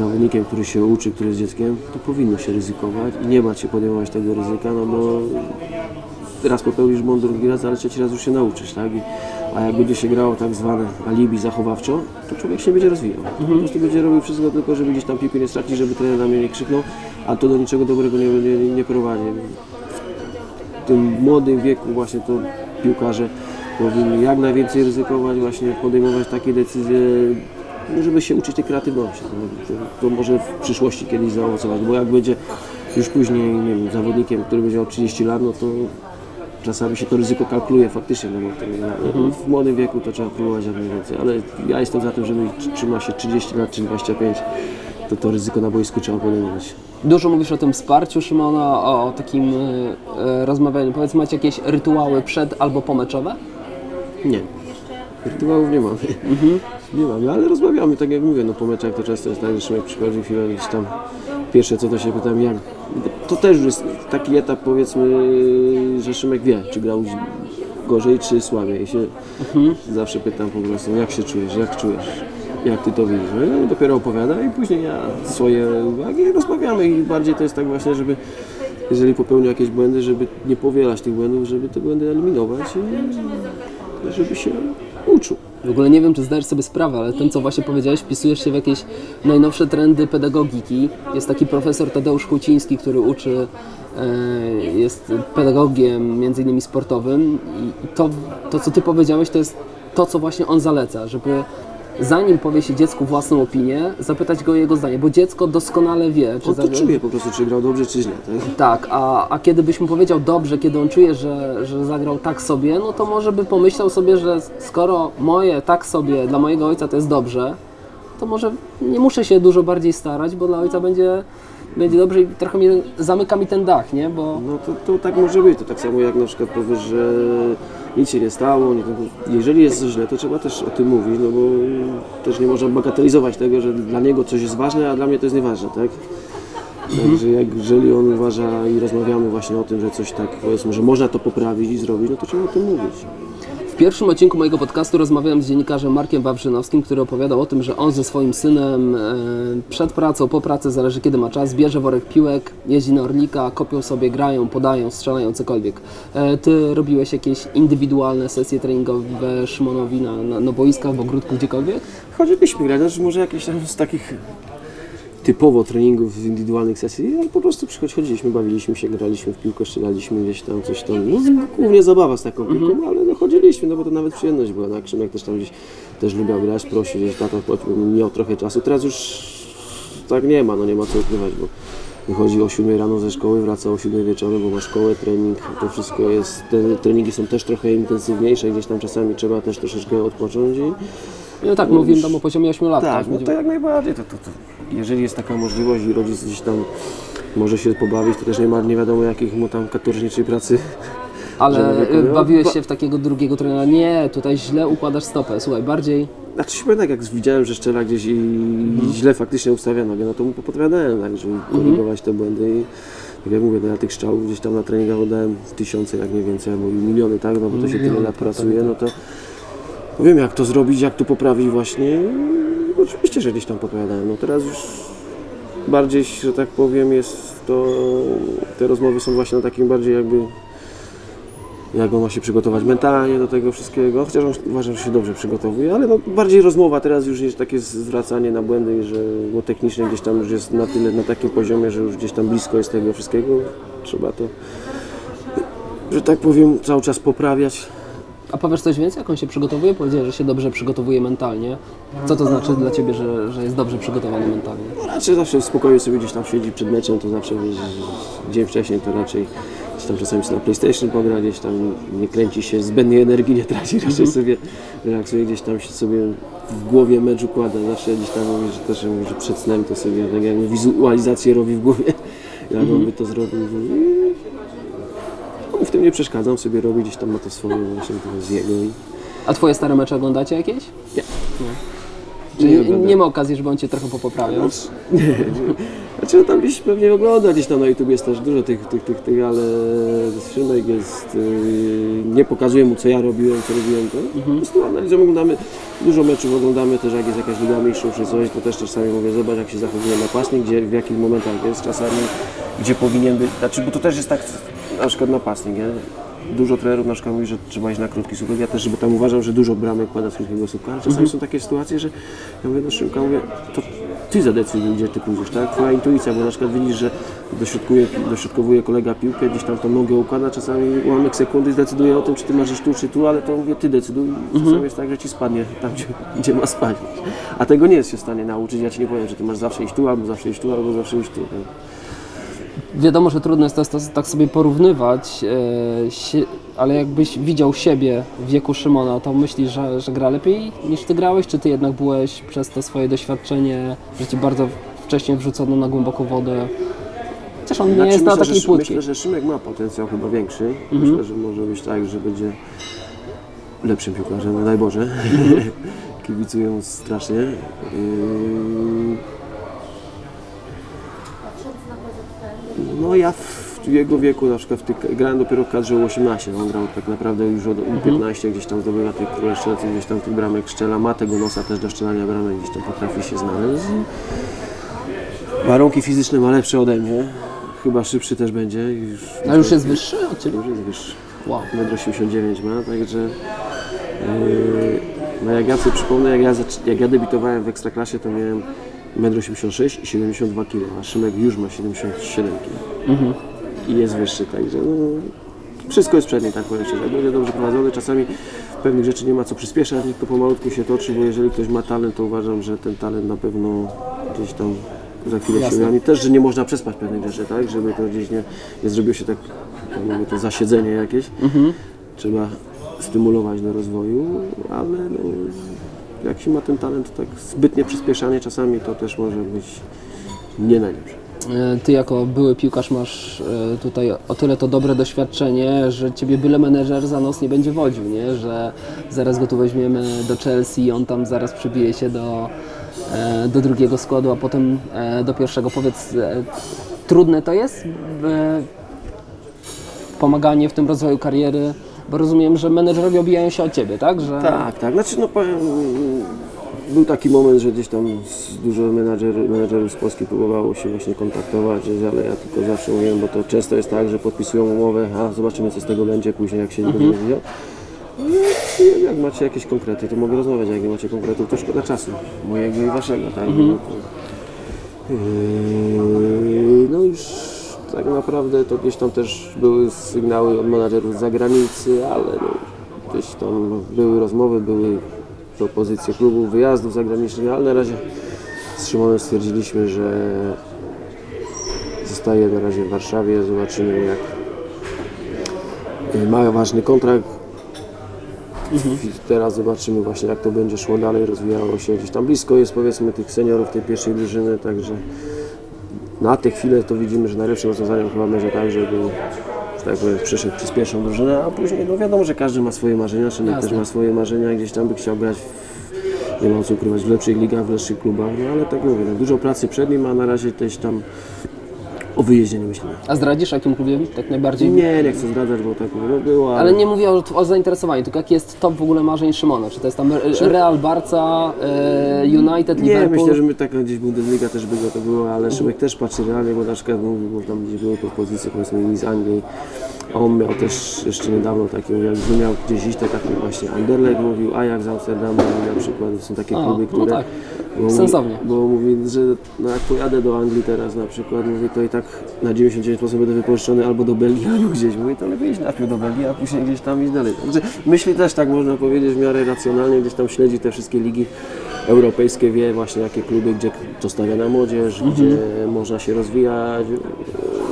zawodnikiem, który się uczy, który jest dzieckiem, to powinno się ryzykować i nie bać się podejmować tego ryzyka, no bo raz popełnisz błąd, drugi raz, ale trzeci raz już się nauczysz, tak? I, a jak będzie się grało tak zwane alibi zachowawczo, to człowiek się będzie rozwijał. Po prostu będzie robił wszystko tylko, żeby gdzieś tam piłkę nie stracić, żeby trener na mnie nie krzyknął, a to do niczego dobrego nie, nie, nie prowadzi w tym młodym wieku właśnie to piłkarze powinni jak najwięcej ryzykować, właśnie podejmować takie decyzje, żeby się uczyć tej kreatywności. No, To, to może w przyszłości kiedyś zaowocować, bo jak będzie już później nie wiem, zawodnikiem, który będzie miał 30 lat, no to czasami się to ryzyko kalkuluje faktycznie, no bo to, no, w młodym wieku to trzeba próbować jak najwięcej, ale ja jestem za tym, żeby trzyma się 30 lat czy 25, to to ryzyko na boisku trzeba podejmować. Dużo mówisz o tym wsparciu Szymona, o, takim e, rozmawianiu. Powiedz, macie jakieś rytuały przed albo pomeczowe? Nie. Rytuałów nie mamy. Nie mamy, ale rozmawiamy, tak jak mówię, no po meczach to często jest tak, że Szymek przychodzi chwilę gdzieś tam pierwsze co to się pytam jak. To też jest taki etap powiedzmy, że Szymek wie, czy grał gorzej, czy słabiej. I się zawsze pytam po prostu, jak się czujesz, jak czujesz, jak ty to widzisz. No dopiero opowiada i później ja swoje uwagi i rozmawiamy i bardziej to jest tak właśnie, żeby jeżeli popełnił jakieś błędy, żeby nie powielać tych błędów, żeby te błędy eliminować i żeby się uczył. W ogóle nie wiem, czy zdajesz sobie sprawę, ale tym, co właśnie powiedziałeś, wpisujesz się w jakieś najnowsze trendy pedagogiki. Jest taki profesor Tadeusz Huciński, który uczy, e, jest pedagogiem między innymi sportowym i to, to, co ty powiedziałeś, to jest to, co właśnie on zaleca, żeby zanim powie się dziecku własną opinię, zapytać go o jego zdanie, bo dziecko doskonale wie, czy On to za- czuje po prostu, czy grał dobrze, czy źle. Tak? tak, a, a kiedy byś mu powiedział dobrze, kiedy on czuje, że, że zagrał tak sobie, no to może by pomyślał sobie, że skoro moje tak sobie dla mojego ojca to jest dobrze, to może nie muszę się dużo bardziej starać, bo dla ojca będzie, będzie dobrze i trochę mi, zamyka mi ten dach, nie? Bo No to, to tak może być. To tak samo jak na przykład powiesz, że nic się nie stało. Jeżeli jest źle, to trzeba też o tym mówić, no bo też nie można bagatelizować tego, że dla niego coś jest ważne, a dla mnie to jest nieważne, tak? Także jak, jeżeli on uważa i rozmawiamy właśnie o tym, że coś tak powiedzmy, że można to poprawić i zrobić, no to trzeba o tym mówić. Pierwszym odcinku mojego podcastu rozmawiałem z dziennikarzem Markiem Wawrzynowskim, który opowiadał o tym, że on ze swoim synem e, przed pracą, po pracy, zależy kiedy ma czas, bierze worek piłek, jeździ na Orlika, kopią sobie, grają, podają, strzelają, cokolwiek. E, ty robiłeś jakieś indywidualne sesje treningowe Szymonowi na, na, na boiskach, w ogródku, gdziekolwiek? Chodziliśmy grać, znaczy może jakieś tam z takich typowo treningów indywidualnych sesji, ale po prostu przychodzi- chodziliśmy, bawiliśmy się, graliśmy w piłkę, strzelaliśmy gdzieś tam, coś tam. No, głównie zabawa z taką piłką, ale no, chodziliśmy, no bo to nawet przyjemność była. Na Krzymek też tam gdzieś też lubiał grać, prosił gdzieś, bo miał trochę czasu. Teraz już tak nie ma, no nie ma co ukrywać, bo wychodzi o 7 rano ze szkoły, wraca o 7 wieczorem, bo ma szkołę, trening, to wszystko jest, te treningi są też trochę intensywniejsze, gdzieś tam czasami trzeba też troszeczkę odpocząć i No tak, mówiłem tam o poziomie 8 lat. tak, no Będzie- to jak najbardziej. To, to, to, jeżeli jest taka możliwość i rodzic gdzieś tam może się pobawić, to też nie ma nie wiadomo jakich mu tam katorżniczej pracy. Ale wykonywał. bawiłeś Ba- się w takiego drugiego trenera, nie, tutaj źle układasz stopę, słuchaj, bardziej Znaczy się pamiętam, jak widziałem, że szczela gdzieś i źle faktycznie ustawia nogę, no to mu podpowiadałem, tak, żeby korygować te błędy i tak jak mówię, no ja tych strzałów gdzieś tam na treningach oddałem tysiące, jak nie więcej, albo miliony, tak, no bo to się tyle lat pracuje, no to wiem jak to zrobić, jak to poprawić właśnie. I Oczywiście, że gdzieś tam podpowiadałem. No teraz już bardziej, że tak powiem, jest to, te rozmowy są właśnie na takim bardziej jakby jak on ma się przygotować mentalnie do tego wszystkiego, chociaż on uważam, że się dobrze przygotowuje, ale no bardziej rozmowa teraz już niż takie zwracanie na błędy, że bo technicznie gdzieś tam już jest na tyle, na takim poziomie, że już gdzieś tam blisko jest tego wszystkiego, trzeba to, że tak powiem, cały czas poprawiać. A powiesz coś więcej, jak on się przygotowuje? Powiedziałeś, że się dobrze przygotowuje mentalnie. Co to znaczy dla Ciebie, że, że jest dobrze przygotowany mentalnie? No raczej zawsze w spokoju sobie gdzieś tam siedzi przed meczem, to zawsze wiesz, dzień wcześniej to raczej gdzieś tam czasami sobie na PlayStation pogra, gdzieś tam nie kręci się, zbędnej energii nie traci, raczej sobie relaksuje, gdzieś tam się sobie w głowie mecz układa. Zawsze gdzieś tam mówi, że też mówi, że przed snem to sobie tak jakby wizualizację robi w głowie, jak on by to zrobił. I w tym nie przeszkadzam, sobie robi gdzieś tam ma to swoje właśnie to z jego i A Twoje stare mecze oglądacie jakieś? Nie. Czyli Nie nie, ma okazji, żeby on Cię trochę popoprawiał? Nie, nie. Znaczy no tam gdzieś pewnie ogląda, gdzieś tam na YouTube jest też dużo tych, tych, tych, tych ale Szymek jest, yy, nie pokazuje mu co ja robiłem, co robiłem, to po prostu oglądamy, dużo meczów oglądamy też jak jest jakaś Liga Mistrzów czy coś, to też czasami mówię, zobacz jak się zachowuje napastnik, gdzie, w jakich momentach jest czasami, gdzie powinien być, znaczy bo to też jest tak, na przykład napastnik, nie? Dużo trenerów na przykład mówi, że trzeba iść na krótki słupek. Ja też, bo tam uważam, że dużo bramek pada z krótkiego słupka, ale czasami są takie sytuacje, że ja mówię do Szymka, mówię, to ty zadecyduj, gdzie ty pójdziesz, tak? Twoja intuicja, bo na przykład widzisz, że dośrodkuje, dośrodkowuje kolega piłkę, gdzieś tam tą nogę układa, czasami ułamek sekundy zdecyduje o tym, czy ty masz tu, czy tu, ale to mówię, ty decyduj. Czasami jest tak, że ci spadnie tam, gdzie, gdzie ma spać. A tego nie jest się w stanie nauczyć. Ja ci nie powiem, że ty masz zawsze iść tu, albo zawsze iść tu, albo zawsze iść tu. Tak? Wiadomo, że trudno jest to, to, tak sobie porównywać, e, ale jakbyś widział siebie w wieku Szymona, to myślisz, że, że gra lepiej niż Ty grałeś? Czy Ty jednak byłeś przez to swoje doświadczenie, że Cię bardzo wcześnie wrzucono na głęboką wodę? Chociaż on nie Znaczy, jest na myślę, takiej że, płytkiej. myślę, że Szymek ma potencjał chyba większy. Mhm. Myślę, że może być tak, że będzie lepszym piłkarzem, no daj Boże. Mhm. Strasznie. Yy... No ja w jego wieku na przykład w tych, grałem dopiero w kadrze U18, no on grał tak naprawdę już od Mhm. U15, gdzieś tam zdobywa tych króle strzelców, gdzieś tam tych bramek szczela, ma tego nosa też do szczelania bramek, gdzieś tam potrafi się znaleźć. Warunki fizyczne ma lepsze ode mnie, chyba szybszy też będzie. Już, A już jest wyższy od Ciebie? już jest wyższy. Wow. 1,89 m, także No jak ja sobie przypomnę, jak ja, jak ja debiutowałem w Ekstraklasie, to miałem 1,86 m i 72 kg, a Szymek już ma 77 kg. I jest wyższy, także no, wszystko jest przed nim, tak powiem szczerze. Jak będzie dobrze prowadzony, czasami pewnych rzeczy nie ma co przyspieszać, to pomalutku się toczy, bo jeżeli ktoś ma talent, to uważam, że ten talent na pewno gdzieś tam za chwilę Jasne. się ujawni. Też, że nie można przespać pewnych rzeczy, tak, żeby to gdzieś nie, nie zrobiło się tak, jak mówię, to zasiedzenie jakieś. Trzeba stymulować do rozwoju, ale no, jak się ma ten talent, tak zbytnie przyspieszanie czasami to też może być nie najlepsze. E, Ty jako były piłkarz masz e, tutaj o tyle to dobre doświadczenie, że ciebie byle menedżer za nos nie będzie wodził, nie? że zaraz go tu weźmiemy do Chelsea i on tam zaraz przybije się do, e, do drugiego składu, a potem do pierwszego. Powiedz, trudne to jest pomaganie w tym rozwoju kariery, bo rozumiem, że menedżerowie obijają się o ciebie, tak? Że... Tak, tak. Znaczy, no powiem, był taki moment, że gdzieś tam dużo menadżer, menadżerów z Polski próbowało się właśnie kontaktować, ale ja tylko zawsze mówiłem, bo to często jest tak, że podpisują umowę, a zobaczymy co z tego będzie później, jak się nie będzie wiedział. No, i Jak macie jakieś konkrety, to mogę rozmawiać, jak nie macie konkretów, to szkoda czasu, mojego i waszego, tak? No, to, yy, no już tak naprawdę to gdzieś tam też były sygnały od menadżerów z zagranicy, ale no, gdzieś tam były rozmowy, były propozycje klubów, wyjazdów zagranicznych, ale na razie z Szymonem stwierdziliśmy, że zostaje na razie w Warszawie, zobaczymy jak ma ważny kontrakt. I teraz zobaczymy właśnie jak to będzie szło dalej, rozwijało się gdzieś tam blisko jest powiedzmy tych seniorów tej pierwszej drużyny, także na tę chwilę to widzimy, że najlepszym rozwiązaniem chyba będzie tak, żeby że tak powiem, przyszedł przez pierwszą drużynę, a później no wiadomo, że każdy ma swoje marzenia, Szymek też ma swoje marzenia, gdzieś tam by chciał grać w, nie ma co ukrywać, w lepszych ligach, w lepszych klubach, no ale tak mówię, no, dużo pracy przed nim, a na razie też tam o wyjeździe nie myślimy. A zdradzisz, jakim klubie tak najbardziej? Nie, nie chcę zdradzać, bo tak no było, ale, Ale nie mówię o, o zainteresowaniu, tylko jaki jest top w ogóle marzeń Szymona? Czy to jest tam Re- Real, Barca, e, United, Nie, Liverpool? myślę, że my tak gdzieś Bundesliga też by go to było, ale Szymek też patrzy realnie, bo na przykład mówił, bo tam gdzieś były propozycje powiedzmy z Anglii. On miał też jeszcze niedawno takie, jakby miał gdzieś iść, tak jak właśnie Anderlecht mówił, Ajax z Amsterdamu mówił na przykład, to są takie A, kluby, no które... tak. bo mówi- Sensownie. Bo mówi, że no jak pojadę do Anglii teraz na przykład, mówi, to i tak na 99% będę wypożyczony albo do Belgii, albo gdzieś. Mówi, to lepiej iść najpierw do Belgii, a później gdzieś tam iść dalej. Także myśli też tak można powiedzieć w miarę racjonalnie, gdzieś tam śledzi te wszystkie ligi europejskie, wie właśnie jakie kluby, gdzie to stawia na młodzież, Mhm. gdzie można się rozwijać.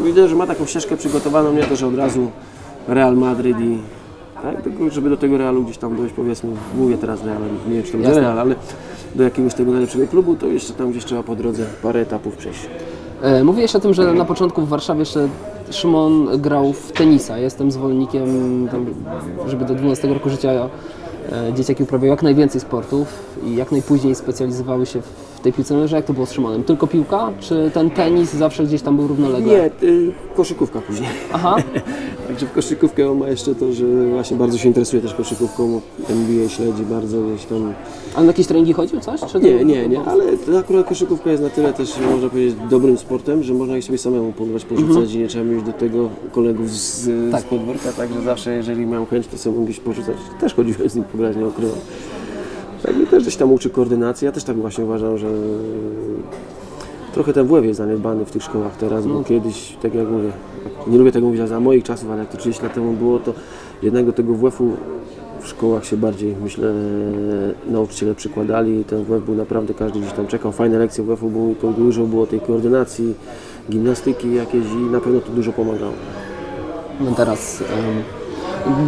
Widzę, że ma taką ścieżkę przygotowaną, nie to, że od razu Real Madryt i tak, tylko żeby do tego Realu gdzieś tam dojść, powiedzmy, mówię teraz Real, nie wiem czy to będzie. Real, ale do jakiegoś tego najlepszego klubu, to jeszcze tam gdzieś trzeba po drodze parę etapów przejść. E, Mówiłeś o tym, że na początku w Warszawie jeszcze Szymon grał w tenisa. Jestem zwolennikiem, tam, żeby do 12 roku życia e, dzieciaki uprawiały jak najwięcej sportów i jak najpóźniej specjalizowały się w tej piłce nożnej. Jak to było z Szymonem? Tylko piłka? Czy ten tenis zawsze gdzieś tam był równolegle? Nie, y, koszykówka później. Aha, Także w koszykówkę on ma jeszcze to, że właśnie bardzo się interesuje też koszykówką, NBA śledzi bardzo gdzieś tam. ale na jakieś treningi chodził coś? Czy to- Nie, nie, nie, ale to akurat koszykówka jest na tyle też, można powiedzieć, dobrym sportem, że można ich sobie samemu pograć, porzucać i nie trzeba mieć do tego kolegów z, Tak. z podwórka, także zawsze jeżeli mają chęć, to sobie gdzieś porzucać. Też chodziłem z nim pograć, nie ukrywam. Tak i też gdzieś tam uczy koordynacji, ja też tak właśnie uważam, że trochę ten WF jest zaniedbany w tych szkołach teraz, bo kiedyś, tak jak mówię, nie lubię tego mówić, ale za moich czasów, ale jak to 30 lat temu było, to jednego tego WF-u w szkołach się bardziej, myślę, nauczyciele przykładali. Ten WF był naprawdę, każdy gdzieś tam czekał. Fajne lekcje WF-u, było, to dużo było tej koordynacji, gimnastyki jakieś i na pewno to dużo pomagało. No teraz, em,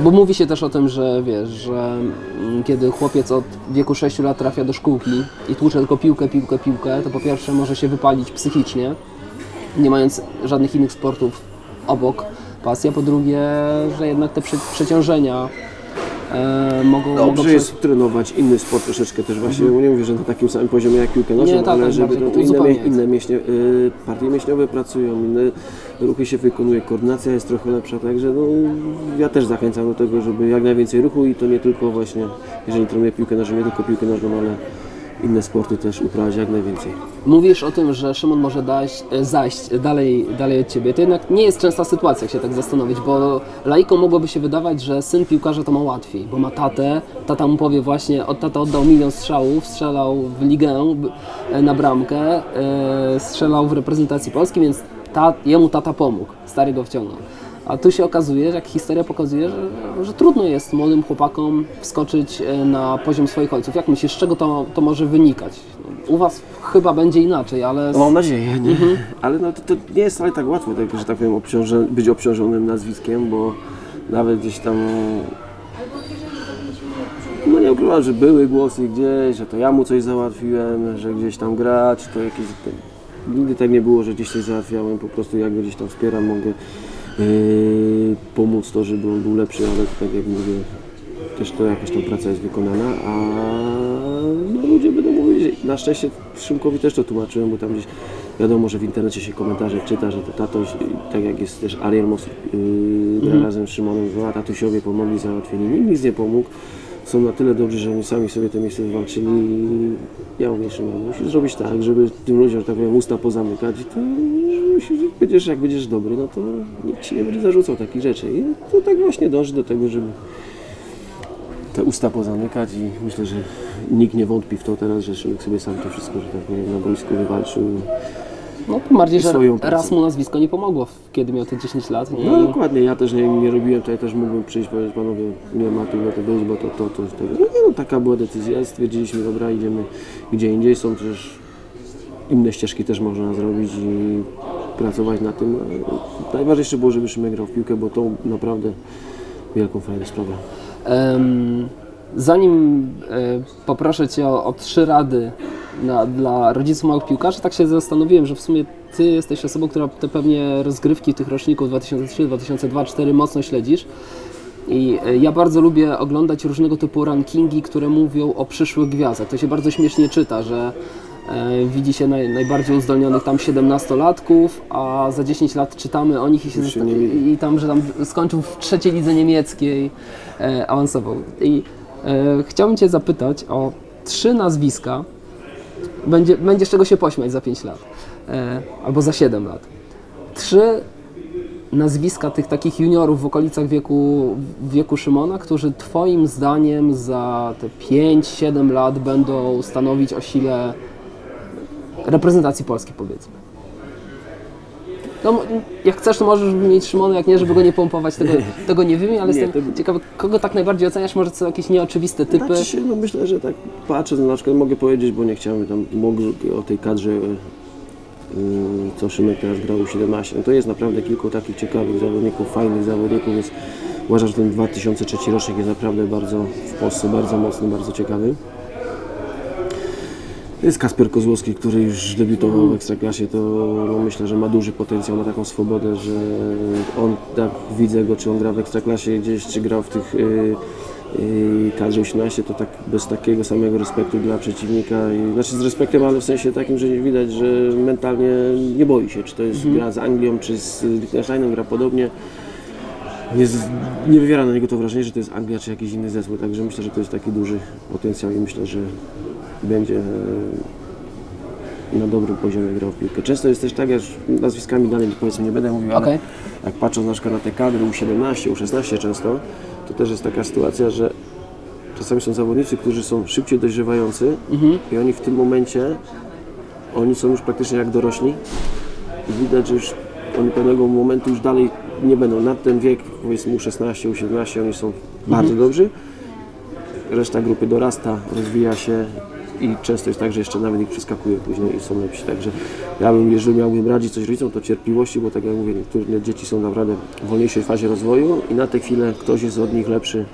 bo mówi się też o tym, że wiesz, że mm, kiedy chłopiec od wieku 6 lat trafia do szkółki i tłucze tylko piłkę, piłkę, piłkę, to po pierwsze może się wypalić psychicznie, nie mając żadnych innych sportów obok. Pasji, a po drugie, że jednak te prze, przeciążenia e, mogą, mogą Dobrze przez- jest trenować inny sport troszeczkę też właśnie, nie mówię, że na takim samym poziomie jak piłkę nożną, Nie, tak, ale tak, żeby to, to inne, inne mięśnie, y, partie mięśniowe pracują, inne ruchy się wykonuje, koordynacja jest trochę lepsza, także no, ja też zachęcam do tego, żeby jak najwięcej ruchu i to nie tylko właśnie, jeżeli trenuję piłkę nożną, nie tylko piłkę nożną, ale inne sporty też uprawiać jak najwięcej. Mówisz o tym, że Szymon może dać, e, zajść dalej, dalej od Ciebie. To jednak nie jest częsta sytuacja, jak się tak zastanowić, bo laikom mogłoby się wydawać, że syn piłkarza to ma łatwiej, bo ma tatę, tata mu powie właśnie, od tata oddał milion strzałów, strzelał w ligę e, na bramkę, e, strzelał w reprezentacji Polski, więc ta, jemu tata pomógł, stary go wciągnął. A tu się okazuje, jak historia pokazuje, że, że trudno jest młodym chłopakom wskoczyć e, na poziom swoich ojców. Jak myślisz, z czego to, to może wynikać? U Was chyba będzie inaczej, ale... No mam nadzieję, nie? Ale no, to, to nie jest wcale tak łatwo, tak, że tak powiem, obciąże, być obciążonym nazwiskiem, bo nawet gdzieś tam no nie ukrywam, że były głosy gdzieś, że to ja mu coś załatwiłem, że gdzieś tam gra, czy to jakieś... Nigdy tak nie było, że gdzieś coś załatwiałem, po prostu jak go gdzieś tam wspieram, mogę pomóc to, żeby on był lepszy, ale tak jak mówię, też to jakaś tam praca jest wykonana, a no, ludzie będą mówić, na szczęście Szymkowi też to tłumaczyłem, bo tam gdzieś wiadomo, że w internecie się komentarze czyta, że to tatoś, tak jak jest też Ariel Mos yy, gra razem z Szymonem, dwa tatusiowie pomogli, załatwili, nikt nic nie pomógł. Są na tyle dobrzy, że oni sami sobie to miejsce wywalczyli. Ja mówię, Szymon, musisz zrobić tak, żeby tym ludziom, że tak powiem, usta pozamykać i to będziesz, jak będziesz dobry, no to nikt ci nie będzie zarzucał takich rzeczy. I to tak właśnie dąży do tego, żeby te usta pozamykać i myślę, że nikt nie wątpi w to teraz, że Szymek sobie sam to wszystko, że tak powiem, na boisku wywalczył. No, tym bardziej, że swoją raz mu nazwisko nie pomogło, kiedy miał te 10 lat. Nie? No dokładnie, ja też nie, nie robiłem, tutaj też mógłbym przyjść powiedzieć panowie, nie ma tu na to być, bo to, to, to, to. No, nie, no taka była decyzja, stwierdziliśmy, dobra, idziemy gdzie indziej, są przecież inne ścieżki też można zrobić i pracować na tym. Najważniejsze było, żeby Szymek grał w piłkę, bo to naprawdę wielką fajną sprawę. Em, zanim e, poproszę Cię o, o trzy rady na, dla rodziców małych piłkarzy, tak się zastanowiłem, że w sumie Ty jesteś osobą, która te pewnie rozgrywki tych roczników 2003, 2002, 2004 mocno śledzisz. I e, ja bardzo lubię oglądać różnego typu rankingi, które mówią o przyszłych gwiazdach. To się bardzo śmiesznie czyta, że e, widzi się naj, najbardziej uzdolnionych tam 17-latków, a za 10 lat czytamy o nich i, się się nie i tam, że tam skończył w trzeciej lidze niemieckiej, e, awansował. I e, chciałbym Cię zapytać o trzy nazwiska, będzie, będzie z czego się pośmiać za 5 lat, e, albo za 7 lat. Trzy nazwiska tych takich juniorów w okolicach wieku, wieku Szymona, którzy Twoim zdaniem za te 5-7 lat będą stanowić o sile reprezentacji Polski, powiedzmy. No, jak chcesz, to możesz wymienić Szymona, jak nie, żeby go nie pompować, tego, tego nie wymień, ale Nie, jestem to- ciekawy, kogo tak najbardziej oceniasz, może są jakieś nieoczywiste typy. Znaczy się, no myślę, że tak patrzę, no na przykład mogę powiedzieć, bo nie chciałem tam mogę o tej kadrze, yy, co Szymek teraz grał u 17. No to jest naprawdę kilku takich ciekawych zawodników, fajnych zawodników, więc uważam, że ten 2003 rocznik jest naprawdę bardzo w Polsce bardzo mocny, bardzo ciekawy. Jest Kasper Kozłowski, który już debiutował w Ekstraklasie, to no myślę, że ma duży potencjał, ma taką swobodę, że on, tak widzę go, czy on gra w Ekstraklasie gdzieś, czy grał w tych yy, yy, kadrze 18, to tak bez takiego samego respektu dla przeciwnika, i, znaczy z respektem, ale w sensie takim, że nie widać, że mentalnie nie boi się, czy to jest gra z Anglią, czy z Liechtensteinem, gra podobnie. Nie, nie wywiera na niego to wrażenie, że to jest Anglia, czy jakiś inny zespół, także myślę, że to jest taki duży potencjał i myślę, że będzie e, na dobrym poziomie grał w piłkę. Często jest też tak, że nazwiskami danych powiedzmy nie będę mówił, ale jak patrząc na przykład na te kadry U17, U16 często, to też jest taka sytuacja, że czasami są zawodnicy, którzy są szybciej dojrzewający i oni w tym momencie, oni są już praktycznie jak dorośli i widać, że już oni pewnego momentu już dalej nie będą. Na ten wiek, powiedzmy U16, U17, oni są bardzo dobrzy, reszta grupy dorasta, rozwija się i często jest tak, że jeszcze nawet ich przeskakuje później i są lepsi. Także ja bym, jeżeli miałbym radzić coś rodzicom, to cierpliwości, bo tak jak mówię, niektóre dzieci są naprawdę w wolniejszej fazie rozwoju i na tę chwilę ktoś jest od nich lepszy,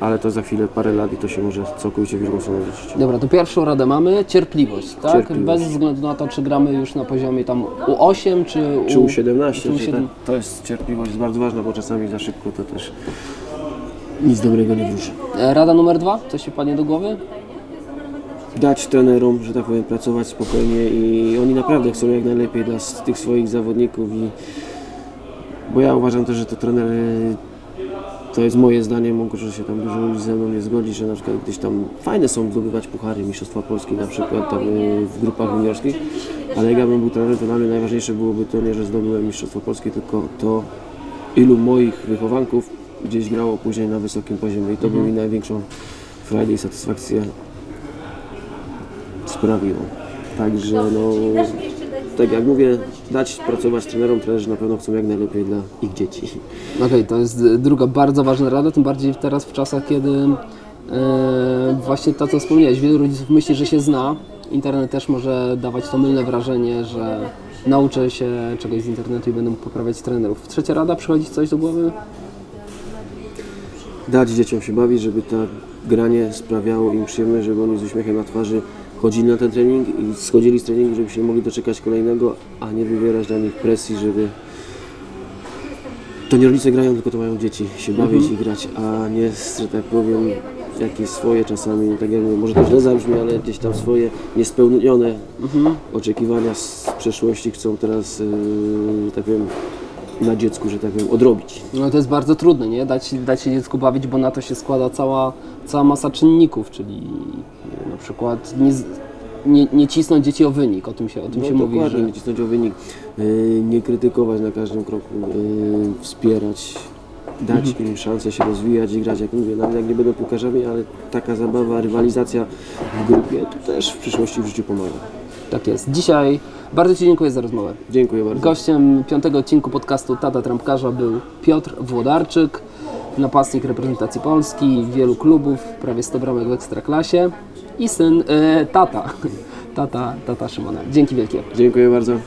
ale to za chwilę parę lat i to się może całkowicie w drugą stronę zwrócić. Dobra, to pierwszą radę mamy, cierpliwość, tak? Cierpliwość. Bez względu na to, czy gramy już na poziomie tam U8, czy U... Czy U17, czy to, U7. tak, to jest cierpliwość jest bardzo ważna, bo czasami za szybko to też nic dobrego nie wróży. E, Rada numer dwa, coś się padnie do głowy? Dać trenerom, że tak powiem, pracować spokojnie i oni naprawdę chcą jak najlepiej dla tych swoich zawodników i bo ja uważam też, że to trener to jest moje zdanie, może się tam dużo ludzi ze mną nie zgodzi, że na przykład gdzieś tam fajne są zdobywać puchary Mistrzostwa Polski na przykład tam y, w grupach juniorskich, ale jak ja bym był trenerem, to dla mnie najważniejsze byłoby to nie, że zdobyłem Mistrzostwo Polskie, tylko to ilu moich wychowanków gdzieś grało później na wysokim poziomie i to by mi największą frajdę i satysfakcję sprawiło. Także no, tak jak mówię, dać pracować trenerom, trenerzy na pewno chcą jak najlepiej dla ich dzieci. Okej, to jest druga bardzo ważna rada, tym bardziej teraz w czasach, kiedy e, właśnie to, co wspomniałeś, wielu rodziców myśli, że się zna. Internet też może dawać to mylne wrażenie, że nauczę się czegoś z internetu i będę mógł poprawiać trenerów. Trzecia rada, przychodzi coś do głowy? Dać dzieciom się bawić, żeby to granie sprawiało im przyjemność, żeby oni z uśmiechem na twarzy chodzili na ten trening i schodzili z treningu, żeby się mogli doczekać kolejnego, a nie wywierać na nich presji, żeby to nie rodzice grają, tylko to mają dzieci się bawić i grać, a nie, że tak powiem, jakieś swoje czasami, tak jak mówię, może to źle zabrzmi, ale gdzieś tam swoje niespełnione oczekiwania z przeszłości chcą teraz, yy, tak powiem, na dziecku, że tak powiem, odrobić. No to jest bardzo trudne, nie? Dać, dać się dziecku bawić, bo na to się składa cała, cała masa czynników, czyli e, na przykład nie, nie, nie cisnąć dzieci o wynik, o tym się, o tym No, się mówi, że... nie cisnąć o wynik, yy, nie krytykować na każdym kroku, yy, wspierać, dać Mhm. im szansę się rozwijać i grać, jak mówię, nawet jak nie będą piłkarzami, ale taka zabawa, rywalizacja w grupie, to też w przyszłości w życiu pomaga. Tak jest. Dzisiaj bardzo Ci dziękuję za rozmowę. Dziękuję bardzo. Gościem piątego odcinku podcastu Tata Trampkarza był Piotr Włodarczyk, napastnik reprezentacji Polski, wielu klubów, prawie 100 bramek w Ekstraklasie i syn, e, tata, tata, tata Szymona. Dzięki wielkie. Dziękuję bardzo.